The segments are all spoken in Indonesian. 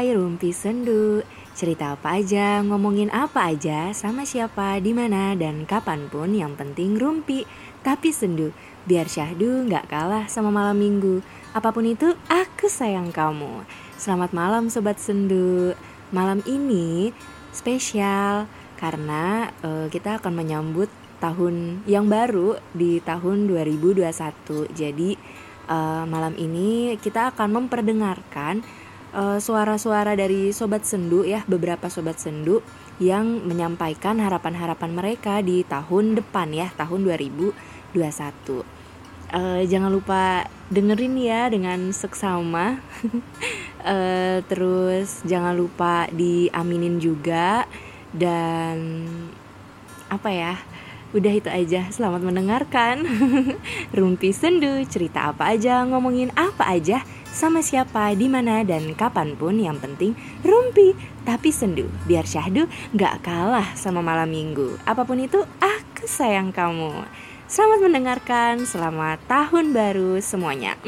Hai Rumpi Sendu. Cerita apa aja, ngomongin apa aja, sama siapa, di mana dan kapan pun yang penting rumpi. Tapi sendu, biar syahdu nggak kalah sama malam minggu. Apa pun itu, aku sayang kamu. Selamat malam Sobat Sendu. Malam ini spesial karena uh, kita akan menyambut tahun yang baru di tahun 2021 Jadi uh, malam ini kita akan memperdengarkan eh, suara-suara dari sobat sendu ya, beberapa sobat sendu yang menyampaikan harapan-harapan mereka di tahun depan ya, tahun 2021. Uh, eh, jangan lupa dengerin ya dengan seksama. uh, terus jangan lupa diaminin juga dan apa ya? Udah itu aja, selamat mendengarkan Rumpi Sendu, cerita apa aja, ngomongin apa aja Sama siapa, di mana dan kapan pun yang penting Rumpi, tapi sendu Biar syahdu gak kalah sama malam minggu Apa pun itu, aku sayang kamu Selamat mendengarkan, selamat tahun baru semuanya.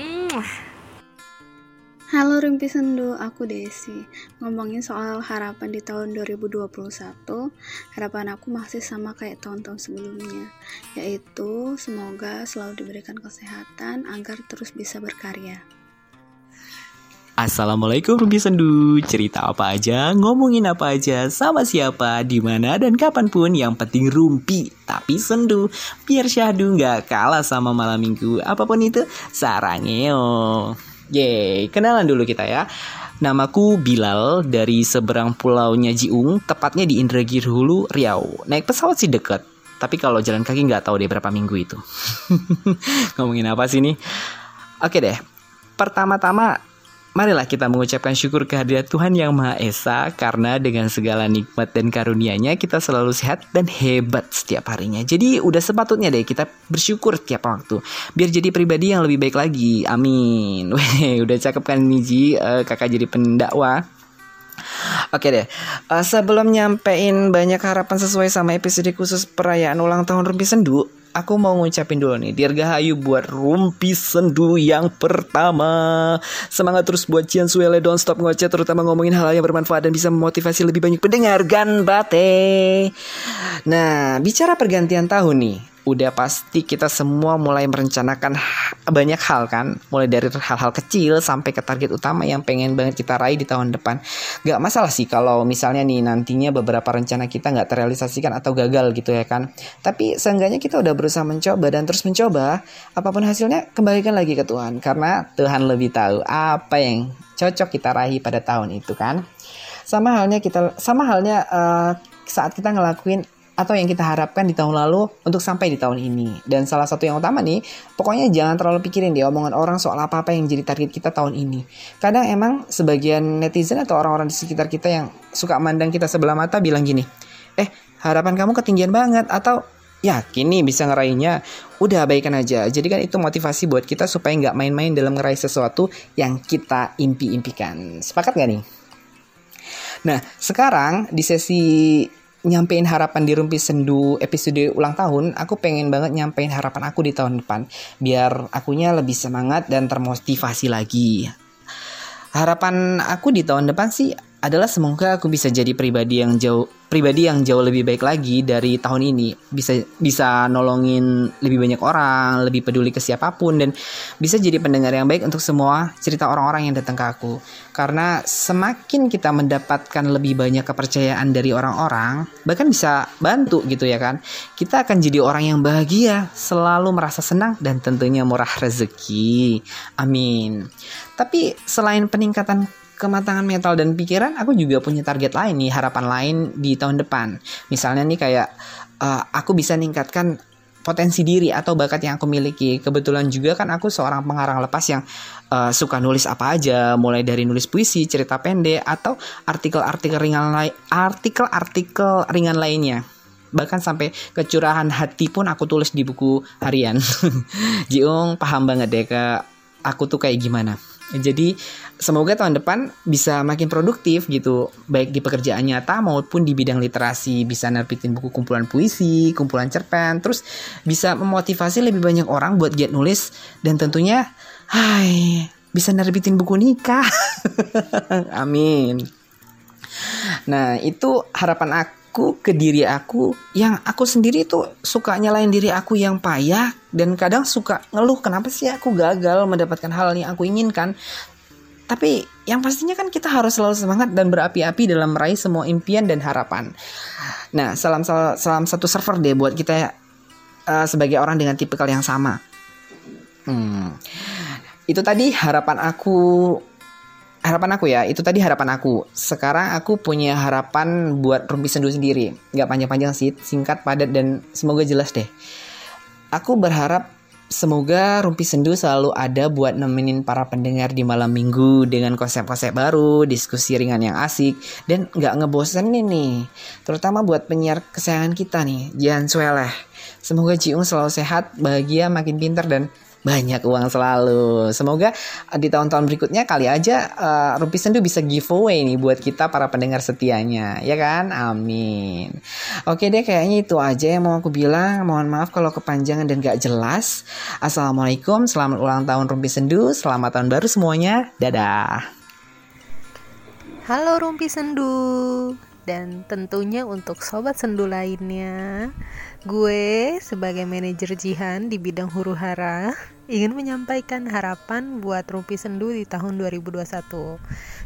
Halo Rimpi Sendu, aku Desi. Ngomongin soal harapan di tahun 2021, harapan aku masih sama kayak tahun-tahun sebelumnya, yaitu semoga selalu diberikan kesehatan agar terus bisa berkarya. Assalamualaikum Rumpi Sendu Cerita apa aja, ngomongin apa aja, sama siapa, di mana dan kapan pun Yang penting rumpi, tapi sendu Biar syahdu nggak kalah sama malam minggu Apa pun itu, sarangeo Yeay, kenalan dulu kita ya. Namaku Bilal dari seberang pulaunya Jiung, tepatnya di Indragiri Hulu, Riau. Naik pesawat sih deket, tapi kalau jalan kaki nggak tahu deh berapa minggu itu. Ngomongin apa sih nih? Oke deh, pertama-tama Marilah kita mengucapkan syukur kehadirat Tuhan Yang Maha Esa karena dengan segala nikmat dan karunia-Nya kita selalu sehat dan hebat setiap harinya. Jadi udah sepatutnya deh kita bersyukur setiap waktu biar jadi pribadi yang lebih baik lagi. Amin. Weh, udah cakep kan Niji uh, kakak jadi pendakwa. Oke deh, uh, sebelum nyampein banyak harapan sesuai sama episode khusus perayaan ulang tahun Rumpi Sendu, aku mau ngucapin dulu nih Dirgahayu buat Rumpi Sendu yang pertama. Semangat terus buat Cian Suele Don't Stop Ngoceh Terutama ngomongin hal, hal yang bermanfaat dan bisa memotivasi lebih banyak pendengar Gan Bate. Nah bicara pergantian tahun nih udah pasti kita semua mulai merencanakan banyak hal kan? Mulai dari hal-hal kecil sampai ke target utama yang pengen banget kita raih di tahun depan. Gak masalah sih kalau misalnya nih nantinya beberapa rencana kita nggak terrealisasikan atau gagal gitu ya kan? Tapi seenggaknya kita udah berusaha mencoba dan terus mencoba apa pun hasilnya kembalikan lagi ke Tuhan. Karena Tuhan lebih tahu apa yang cocok kita raih pada tahun itu kan? Sama halnya kita sama halnya uh, saat kita ngelakuin atau yang kita harapkan di tahun lalu untuk sampai di tahun ini. Dan salah satu yang utama nih, pokoknya jangan terlalu pikirin deh omongan orang soal apa-apa yang jadi target kita tahun ini. Kadang emang sebagian netizen atau orang-orang di sekitar kita yang suka mandang kita sebelah mata bilang gini, eh harapan kamu ketinggian banget atau yakin nih bisa ngeraihnya udah abaikan aja jadi kan itu motivasi buat kita supaya nggak main-main dalam ngeraih sesuatu yang kita impi-impikan sepakat gak nih nah sekarang di sesi nyampein harapan di Rumpi Sendu episode ulang tahun, aku pengen banget nyampein harapan aku di tahun depan biar akunya lebih semangat dan termotivasi lagi. Harapan aku di tahun depan sih adalah semoga aku bisa jadi pribadi yang jauh pribadi yang jauh lebih baik lagi dari tahun ini. Bisa bisa nolongin lebih banyak orang lebih peduli ke siapa pun dan bisa jadi pendengar yang baik untuk semua cerita orang-orang yang datang ke aku. Karena semakin kita mendapatkan lebih banyak kepercayaan dari orang-orang bahkan bisa bantu gitu ya kan kita akan jadi orang yang bahagia selalu merasa senang dan tentunya murah rezeki. Amin. Tapi selain peningkatan kematangan mental dan pikiran, aku juga punya target lain nih, harapan lain di tahun depan. Misalnya nih kayak uh, aku bisa ningkatkan potensi diri atau bakat yang aku miliki. Kebetulan juga kan aku seorang pengarang lepas yang uh, suka nulis apa aja, mulai dari nulis puisi, cerita pendek atau artikel-artikel ringan artikel-artikel ringan lainnya. Bahkan sampai kecurahan hati pun aku tulis di buku harian. Jiung paham banget deh ke aku tuh kayak gimana. Jadi semoga tahun depan bisa makin produktif gitu, baik di pekerjaan nyata maupun di bidang literasi, bisa nerbitin buku kumpulan puisi, kumpulan cerpen, terus bisa memotivasi lebih banyak orang buat giat nulis dan tentunya hai bisa nerbitin buku nikah. Amin. Nah, itu harapan aku ke diri aku yang aku sendiri tuh suka nyalain diri aku yang payah dan kadang suka ngeluh kenapa sih aku gagal mendapatkan hal yang aku inginkan. Tapi yang pastinya kan kita harus selalu semangat dan berapi-api dalam meraih semua impian dan harapan. Nah, salam salam satu server deh buat kita uh, sebagai orang dengan tipikal yang sama. Hmm. Itu tadi harapan aku harapan aku ya itu tadi harapan aku sekarang aku punya harapan buat rumpi sendu sendiri nggak panjang-panjang sih singkat padat dan semoga jelas deh aku berharap semoga rumpi sendu selalu ada buat nemenin para pendengar di malam minggu dengan konsep-konsep baru diskusi ringan yang asik dan nggak ngebosenin nih. Terutama buat penyiar kesayangan kita nih Jian Sueleh semoga Jiung selalu sehat bahagia makin pintar dan banyak uang selalu. Semoga uh, di tahun-tahun berikutnya kali aja uh, Rumpi Sendu bisa giveaway nih buat kita para pendengar setianya, ya kan? Amin. Oke deh, kayaknya itu aja yang mau aku bilang. Mohon maaf kalau kepanjangan dan gak jelas. Assalamualaikum, selamat ulang tahun Rumpi Sendu, selamat tahun baru semuanya. Dadah. Halo Rumpi Sendu dan tentunya untuk sobat sendu lainnya, gue sebagai manajer Jihan di bidang huru hara ingin menyampaikan harapan buat Rumpi Sendu di tahun 2021.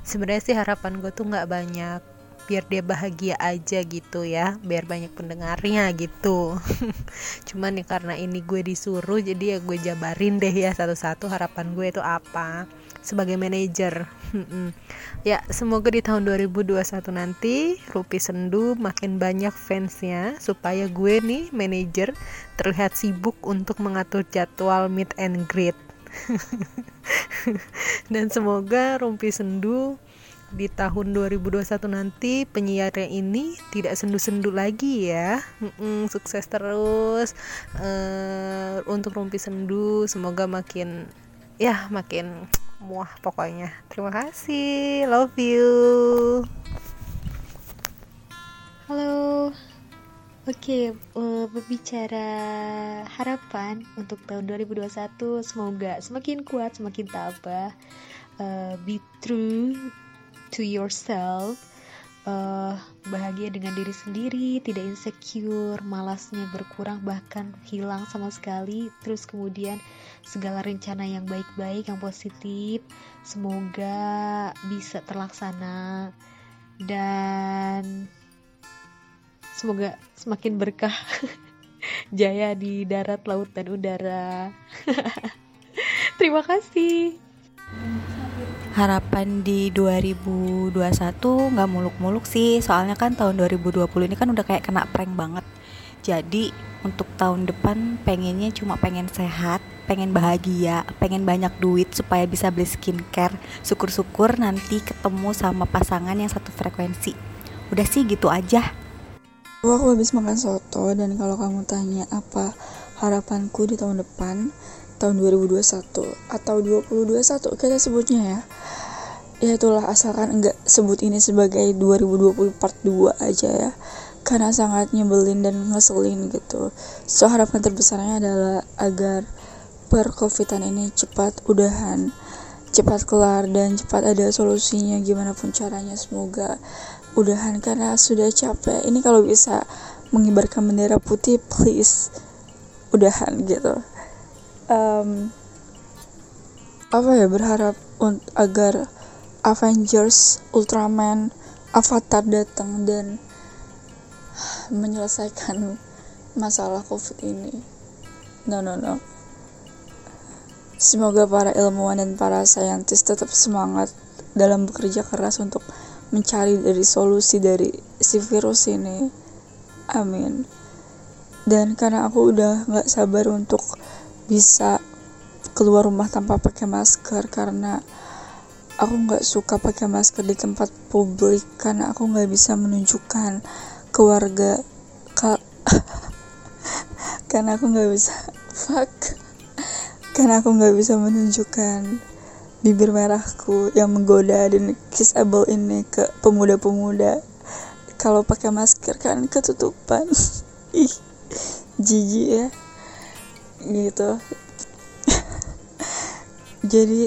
Sebenarnya sih harapan gue tuh nggak banyak, biar dia bahagia aja gitu ya, biar banyak pendengarnya gitu. Cuman ya karena ini gue disuruh, jadi ya gue jabarin deh ya satu-satu harapan gue itu apa sebagai manajer. ya, semoga di tahun 2021 nanti Rupi Sendu makin banyak fansnya supaya gue nih manajer terlihat sibuk untuk mengatur jadwal meet and greet. Dan semoga Rumpi Sendu di tahun 2021 nanti penyiarnya ini tidak sendu-sendu lagi ya mm sukses terus uh, untuk Rumpi Sendu semoga makin ya makin muah pokoknya. Terima kasih. Love you. Halo. Oke okay, eh, berbicara harapan untuk tahun 2021 semoga semakin kuat semakin tabah uh, be true to yourself uh, bahagia dengan diri sendiri, tidak insecure, malasnya berkurang bahkan hilang sama sekali. Terus kemudian segala rencana yang baik-baik, yang positif, semoga bisa terlaksana dan semoga semakin berkah jaya di darat, laut dan udara. Terima kasih harapan di 2021 nggak muluk-muluk sih. Soalnya kan tahun 2020 ini kan udah kayak kena prank banget. Jadi untuk tahun depan pengennya cuma pengen sehat pengen bahagia pengen banyak duit supaya bisa beli skincare. Syukur-syukur nanti ketemu sama pasangan yang satu frekuensi. Udah sih gitu aja. Aku habis makan soto dan kalau kamu tanya apa harapanku di tahun depan tahun 2021 atau 2021 kita sebutnya ya. Ya itulah asalkan enggak sebut ini sebagai 2020 part 2 aja ya. Karena sangat nyebelin dan ngeselin gitu. So harapan terbesarnya adalah agar per covidan ini cepat udahan cepat kelar dan cepat ada solusinya gimana pun caranya. Semoga udahan karena sudah capek. Ini kalau bisa mengibarkan bendera putih please udahan gitu um, apa ya berharap agar Avengers, Ultraman, Avatar datang dan menyelesaikan masalah COVID ini. No, no, no. Semoga para ilmuwan dan para saintis tetap semangat dalam bekerja keras untuk mencari dari solusi dari si virus ini. Amin. Dan karena aku udah gak sabar untuk bisa keluar rumah tanpa pakai masker karena aku nggak suka pakai masker di tempat publik karena aku nggak bisa menunjukkan keluarga kak karena aku nggak bisa fuck. Karena aku nggak bisa menunjukkan bibir merahku yang menggoda dan kissable ini ke pemuda-pemuda. Kalau pakai masker kan ketutupan. Ih jijik ya gitu jadi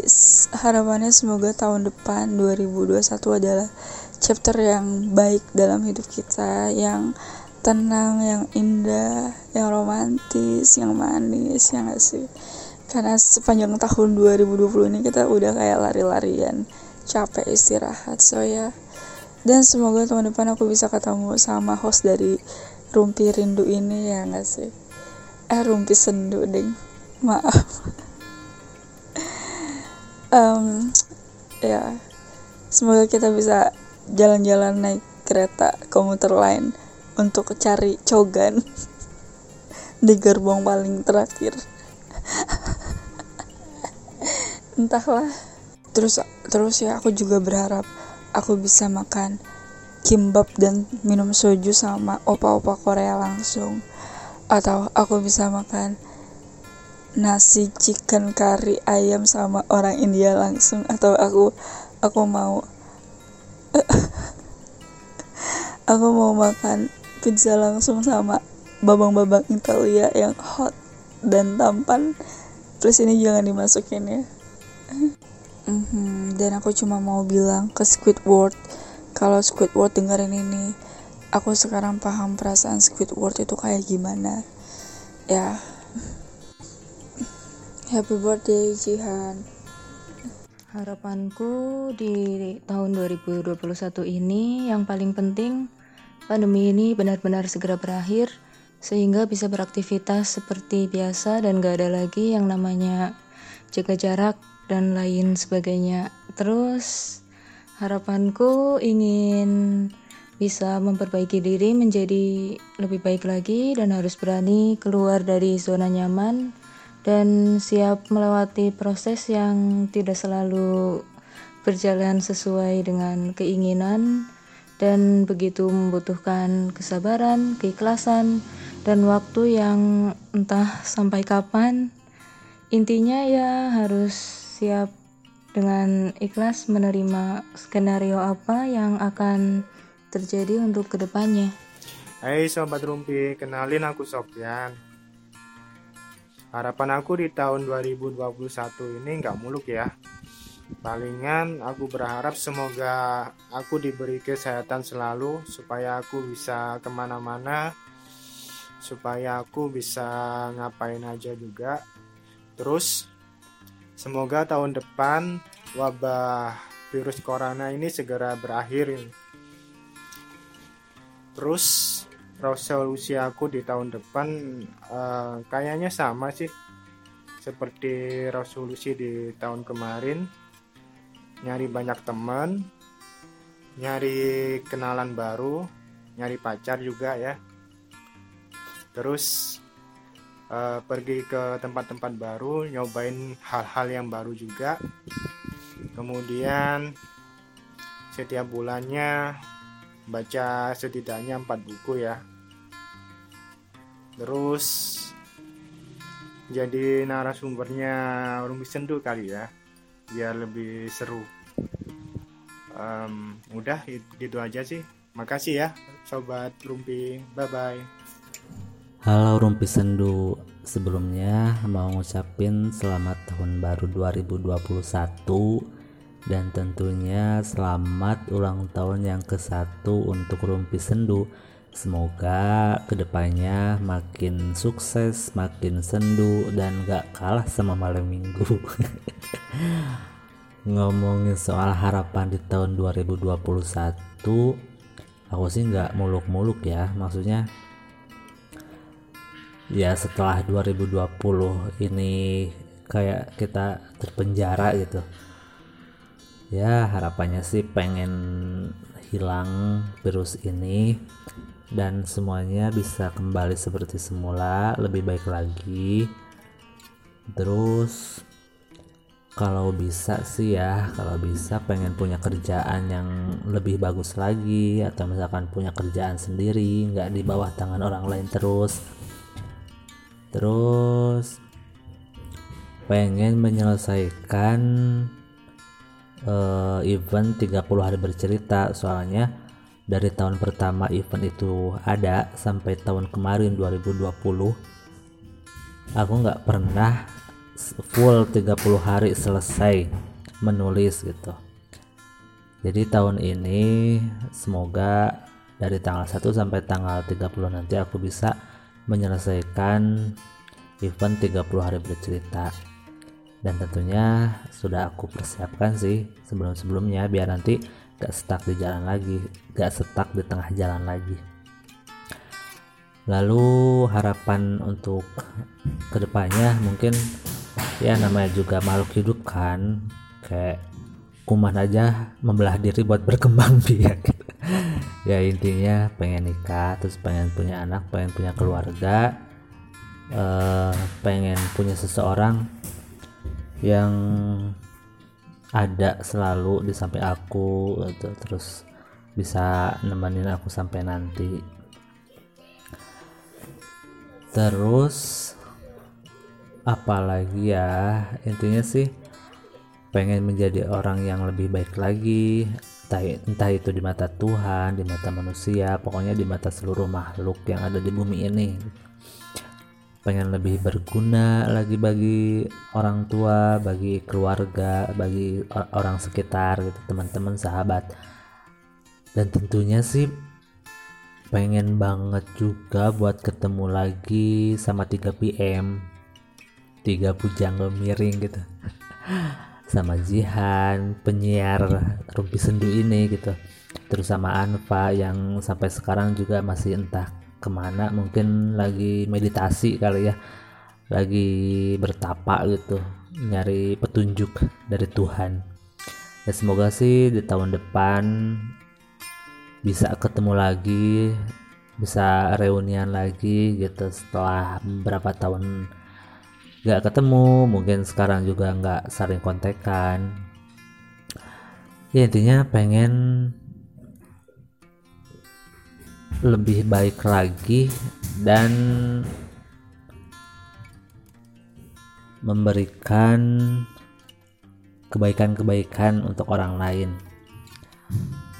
harapannya semoga tahun depan 2021 adalah chapter yang baik dalam hidup kita yang tenang, yang indah, yang romantis, yang manis, yang asik. Karena sepanjang tahun 2020 ini kita udah kayak lari-larian, capek istirahat. So ya, dan semoga tahun depan aku bisa ketemu sama host dari Rumpi Rindu ini ya nggak sih? Eh Rumpi Sendu ding, maaf. um, ya, semoga kita bisa jalan-jalan naik kereta komuter lain untuk cari cogan di gerbong paling terakhir. Entahlah. Terus terus ya aku juga berharap aku bisa makan kimbap dan minum soju sama opa-opa Korea langsung atau aku bisa makan nasi chicken curry ayam sama orang India langsung atau aku aku mau aku mau makan pizza langsung sama babang-babang Italia yang hot dan tampan plus ini jangan dimasukin ya mm-hmm. dan aku cuma mau bilang ke Squidward kalau Squidward dengerin ini aku sekarang paham perasaan Squidward itu kayak gimana. Ya. Happy birthday Jihan. Harapanku di tahun 2021 ini yang paling penting pandemi ini benar-benar segera berakhir sehingga bisa beraktivitas seperti biasa dan gak ada lagi yang namanya jaga jarak dan lain sebagainya. Terus harapanku ingin bisa memperbaiki diri menjadi lebih baik lagi dan harus berani keluar dari zona nyaman dan siap melewati proses yang tidak selalu berjalan sesuai dengan keinginan dan begitu membutuhkan kesabaran, keikhlasan, dan waktu yang entah sampai kapan. Intinya ya harus siap dengan ikhlas menerima skenario apa yang akan terjadi untuk ke depannya. Hai Sobat Rumpi, kenalin aku Sofyan. Harapan aku di tahun 2021 ini nggak muluk ya palingan aku berharap semoga aku diberi kesehatan selalu supaya aku bisa ke mana-mana supaya aku bisa ngapain aja juga terus semoga tahun depan wabah virus corona ini segera berakhir terus resolusi aku di tahun depan uh, kayaknya sama sih seperti resolusi di tahun kemarin. Nyari banyak teman nyari kenalan baru nyari pacar juga ya. Terus uh, pergi ke tempat-tempat baru nyobain hal-hal yang baru juga. Kemudian setiap bulannya baca setidaknya empat buku ya. Terus jadi narasumbernya Rumi Sendu kali ya biar lebih seru. Um, udah itu aja sih. Makasih ya sobat rumpi. Bye bye halo rumpi sendu sebelumnya mau ngucapin selamat tahun baru 2021 dan tentunya selamat ulang tahun yang ke satu untuk rumpi sendu Semoga ke depannya makin sukses, makin sendu, dan gak kalah sama malam minggu. Ngomongin soal harapan di tahun 2021, aku sih nggak muluk-muluk ya. Maksudnya, ya setelah 2020 ini kayak kita terpenjara gitu. Ya harapannya sih pengen hilang virus ini dan semuanya bisa kembali seperti semula lebih baik lagi. Terus kalau bisa sih ya kalau bisa pengen punya kerjaan yang lebih bagus lagi atau misalkan punya kerjaan sendiri nggak di bawah tangan orang lain terus. Terus pengen menyelesaikan uh, event 30 hari bercerita soalnya dari tahun pertama event itu ada sampai tahun kemarin 2020 aku nggak pernah full 30 hari selesai menulis gitu. Jadi tahun ini semoga dari tanggal 1 sampai tanggal 30 nanti aku bisa menyelesaikan event 30 hari bercerita dan tentunya sudah aku persiapkan sih sebelum-sebelumnya biar nanti gak stuck di jalan lagi gak stuck di tengah jalan lagi. Lalu harapan untuk ke depannya mungkin ya namanya juga makhluk hidup kan kayak kuman aja membelah diri buat berkembang biak. Ya intinya pengen nikah terus pengen punya anak pengen punya keluarga uh, pengen punya seseorang yang ada selalu di samping aku gitu. terus bisa nemenin aku sampai nanti. Terus apalagi ya intinya sih pengen menjadi orang yang lebih baik lagi. Entah, entah itu di mata Tuhan di mata manusia pokoknya di mata seluruh makhluk yang ada di bumi ini pengen lebih berguna lagi bagi orang tua, bagi keluarga, bagi orang sekitar gitu, teman-teman, sahabat. Dan tentunya sih pengen banget juga buat ketemu lagi sama 3 PM. 3 pujangga miring gitu. sama Jihan, penyiar Rumpi Sendu ini gitu. Terus sama Anfa yang sampai sekarang juga masih entah ke mana mungkin lagi meditasi kali ya. Lagi bertapa gitu nyari petunjuk dari Tuhan. Ya semoga sih di tahun depan bisa ketemu lagi bisa reunian lagi gitu setelah beberapa tahun gak ketemu. Mungkin sekarang juga nggak saling kontekan. Ya intinya pengen lebih baik lagi dan memberikan kebaikan-kebaikan untuk orang lain.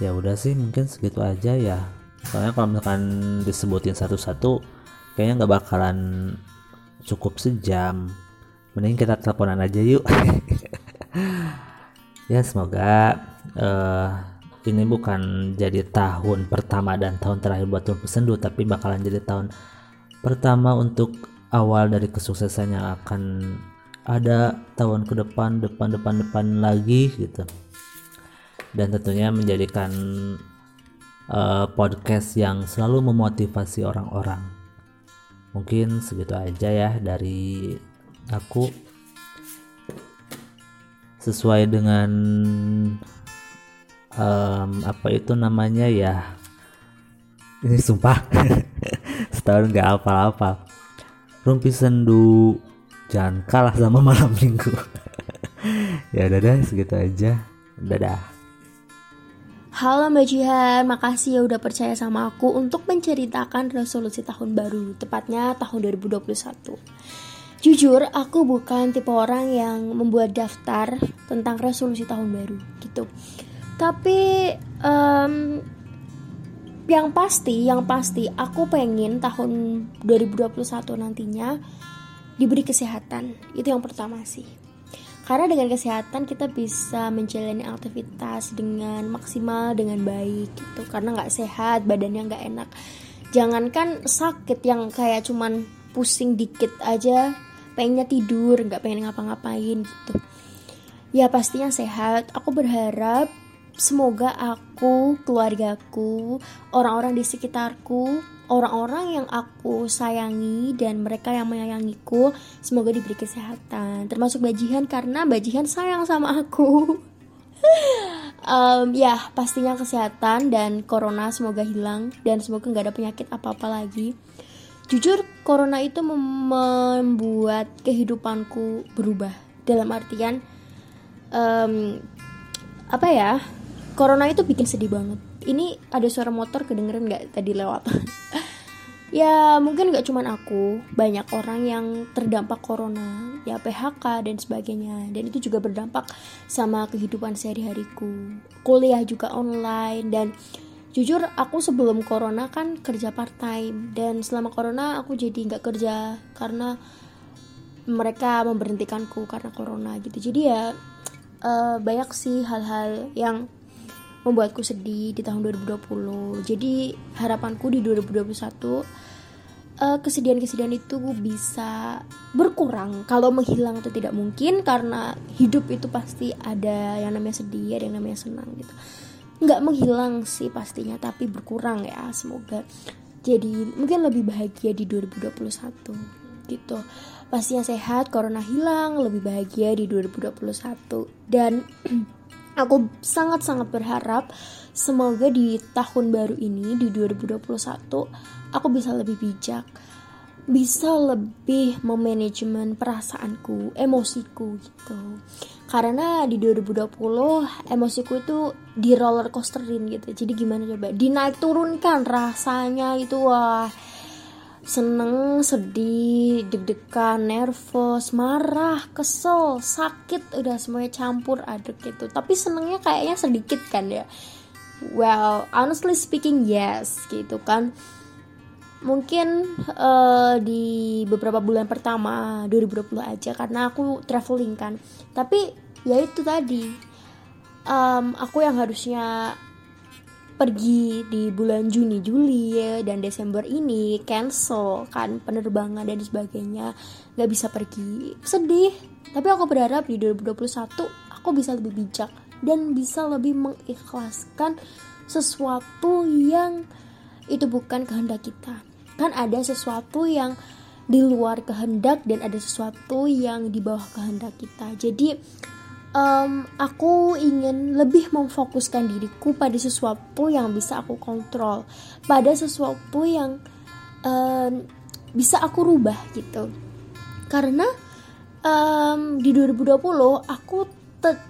Ya udah sih mungkin segitu aja ya. Soalnya kalau misalkan disebutin satu-satu kayaknya nggak bakalan cukup sejam. Mending kita teleponan aja yuk. Ya semoga uh, ini bukan jadi tahun pertama dan tahun terakhir buat Tuan Pesendu tapi bakalan jadi tahun pertama untuk awal dari kesuksesan yang akan ada tahun ke depan depan depan depan lagi gitu. Dan tentunya menjadikan uh, podcast yang selalu memotivasi orang-orang. Mungkin segitu aja ya dari aku. Sesuai dengan um, apa itu namanya ya? Ini sumpah. Setahun nggak apa-apa rumpi sendu jangan kalah sama malam minggu. Ya udah deh segitu aja. Dadah. Halo Mbak Jihan, makasih ya udah percaya sama aku untuk menceritakan resolusi tahun baru, tepatnya tahun 2021. Jujur, aku bukan tipe orang yang membuat daftar tentang resolusi tahun baru gitu tapi um, yang pasti yang pasti aku pengen tahun 2021 nantinya diberi kesehatan. Itu yang pertama sih. Karena dengan kesehatan kita bisa menjalani aktivitas dengan maksimal dengan baik gitu. Karena nggak sehat badannya nggak enak. Jangankan sakit yang kayak cuman pusing dikit aja pengennya tidur nggak pengen ngapa-ngapain gitu. Ya pastinya sehat. Aku berharap Semoga aku, keluargaku, orang-orang di sekitarku, orang-orang yang aku sayangi dan mereka yang menyayangiku, semoga diberi kesehatan. Termasuk bajihan karena bajihan sayang sama aku. um, ya pastinya kesehatan dan corona semoga hilang dan semoga nggak ada penyakit apa-apa lagi. Jujur, corona itu membuat kehidupanku berubah. Dalam artian, um, apa ya? Corona itu bikin sedih banget. Ini ada suara motor kedengeran nggak tadi lewat? Ya mungkin nggak cuman aku. Banyak orang yang terdampak corona. Ya PHK dan sebagainya. Dan itu juga berdampak sama kehidupan sehari-hariku. Kuliah juga online. Dan jujur aku sebelum corona kan kerja part time dan selama corona aku jadi nggak kerja karena mereka memberhentikanku karena corona gitu. Jadi ya uh, banyak sih hal-hal yang membuatku sedih di tahun 2020 jadi harapanku di 2021 uh, kesedihan-kesedihan itu bisa berkurang. Kalau menghilang itu tidak mungkin karena hidup itu pasti ada yang namanya sedih ada yang namanya senang gitu. Nggak menghilang sih pastinya tapi berkurang ya semoga. Jadi mungkin lebih bahagia di 2021 gitu. Pastinya sehat corona hilang lebih bahagia di 2021 dan aku sangat-sangat berharap semoga di tahun baru ini di 2021 aku bisa lebih bijak bisa lebih memanajemen perasaanku, emosiku gitu. Karena di 2020 emosiku itu di roller coasterin gitu. Jadi gimana coba? Dinaik turunkan rasanya itu wah seneng, sedih, deg-degan, nervous, marah, kesel, sakit, udah semuanya campur aduk gitu. Tapi senengnya kayaknya sedikit kan ya. Well, honestly speaking yes gitu kan mungkin uh, di beberapa bulan pertama 2020 aja karena aku traveling kan tapi ya itu tadi um, aku yang harusnya pergi di bulan Juni Juli ya, dan Desember ini cancel kan penerbangan dan sebagainya. Nggak bisa pergi. Sedih. Tapi aku berharap di 2021 aku bisa lebih bijak dan bisa lebih mengikhlaskan sesuatu yang itu bukan kehendak kita. Kan ada sesuatu yang di luar kehendak dan ada sesuatu yang di bawah kehendak kita. Jadi um, aku ingin lebih memfokuskan diriku pada sesuatu yang bisa aku kontrol. Pada sesuatu yang um, bisa aku rubah gitu. Karena um, di 2020 aku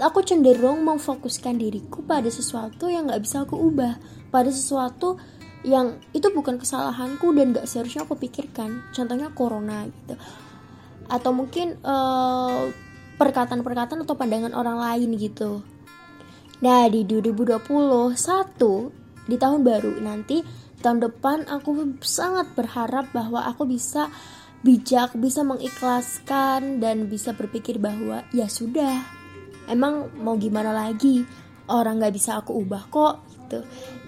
aku cenderung memfokuskan diriku pada sesuatu yang nggak bisa aku ubah. Pada sesuatu yang itu bukan kesalahanku dan gak seharusnya aku pikirkan. Contohnya corona gitu. Atau mungkin uh, perkataan-perkataan atau pandangan orang lain gitu. Nah di 2021 di tahun baru nanti tahun depan aku sangat berharap bahwa aku bisa bijak bisa mengikhlaskan dan bisa berpikir bahwa ya sudah emang mau gimana lagi? Orang nggak bisa aku ubah kok gitu.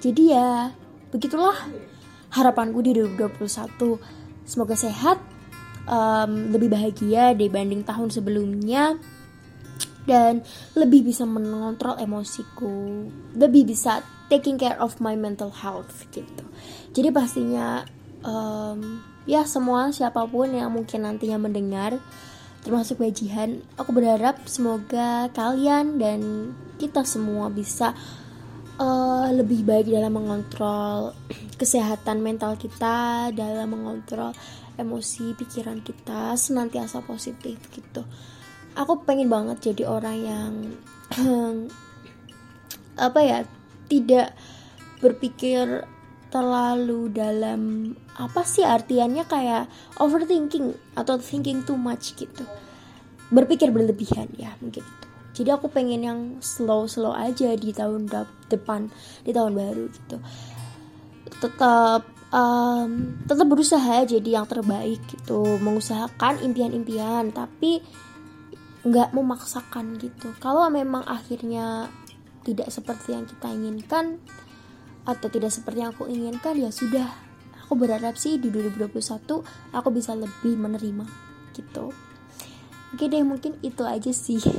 Jadi ya begitulah harapanku di 2021 semoga sehat um, lebih bahagia dibanding tahun sebelumnya dan lebih bisa mengontrol emosiku lebih bisa taking care of my mental health gitu. Jadi pastinya um, ya semua siapa pun yang mungkin nantinya mendengar termasuk bajihan aku berharap semoga kalian dan kita semua bisa uh, lebih baik dalam mengontrol kesehatan mental kita, dalam mengontrol emosi pikiran kita senantiasa positif gitu. Aku pengen banget jadi orang yang apa ya tidak berpikir terlalu dalam apa sih artiannya kayak overthinking atau thinking too much gitu. Berpikir berlebihan ya mungkin itu. Jadi aku pengen yang slow slow aja di tahun depan di tahun baru gitu. Tetap um, tetap berusaha jadi yang terbaik gitu mengusahakan impian-impian tapi nggak memaksakan gitu kalau memang akhirnya tidak seperti yang kita inginkan atau tidak seperti yang aku inginkan ya sudah aku berharap sih di 2021 aku bisa lebih menerima gitu oke deh mungkin itu aja sih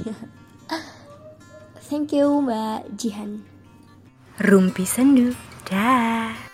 Thank you Mbak Jihan. Rumpi Sendu. Dah.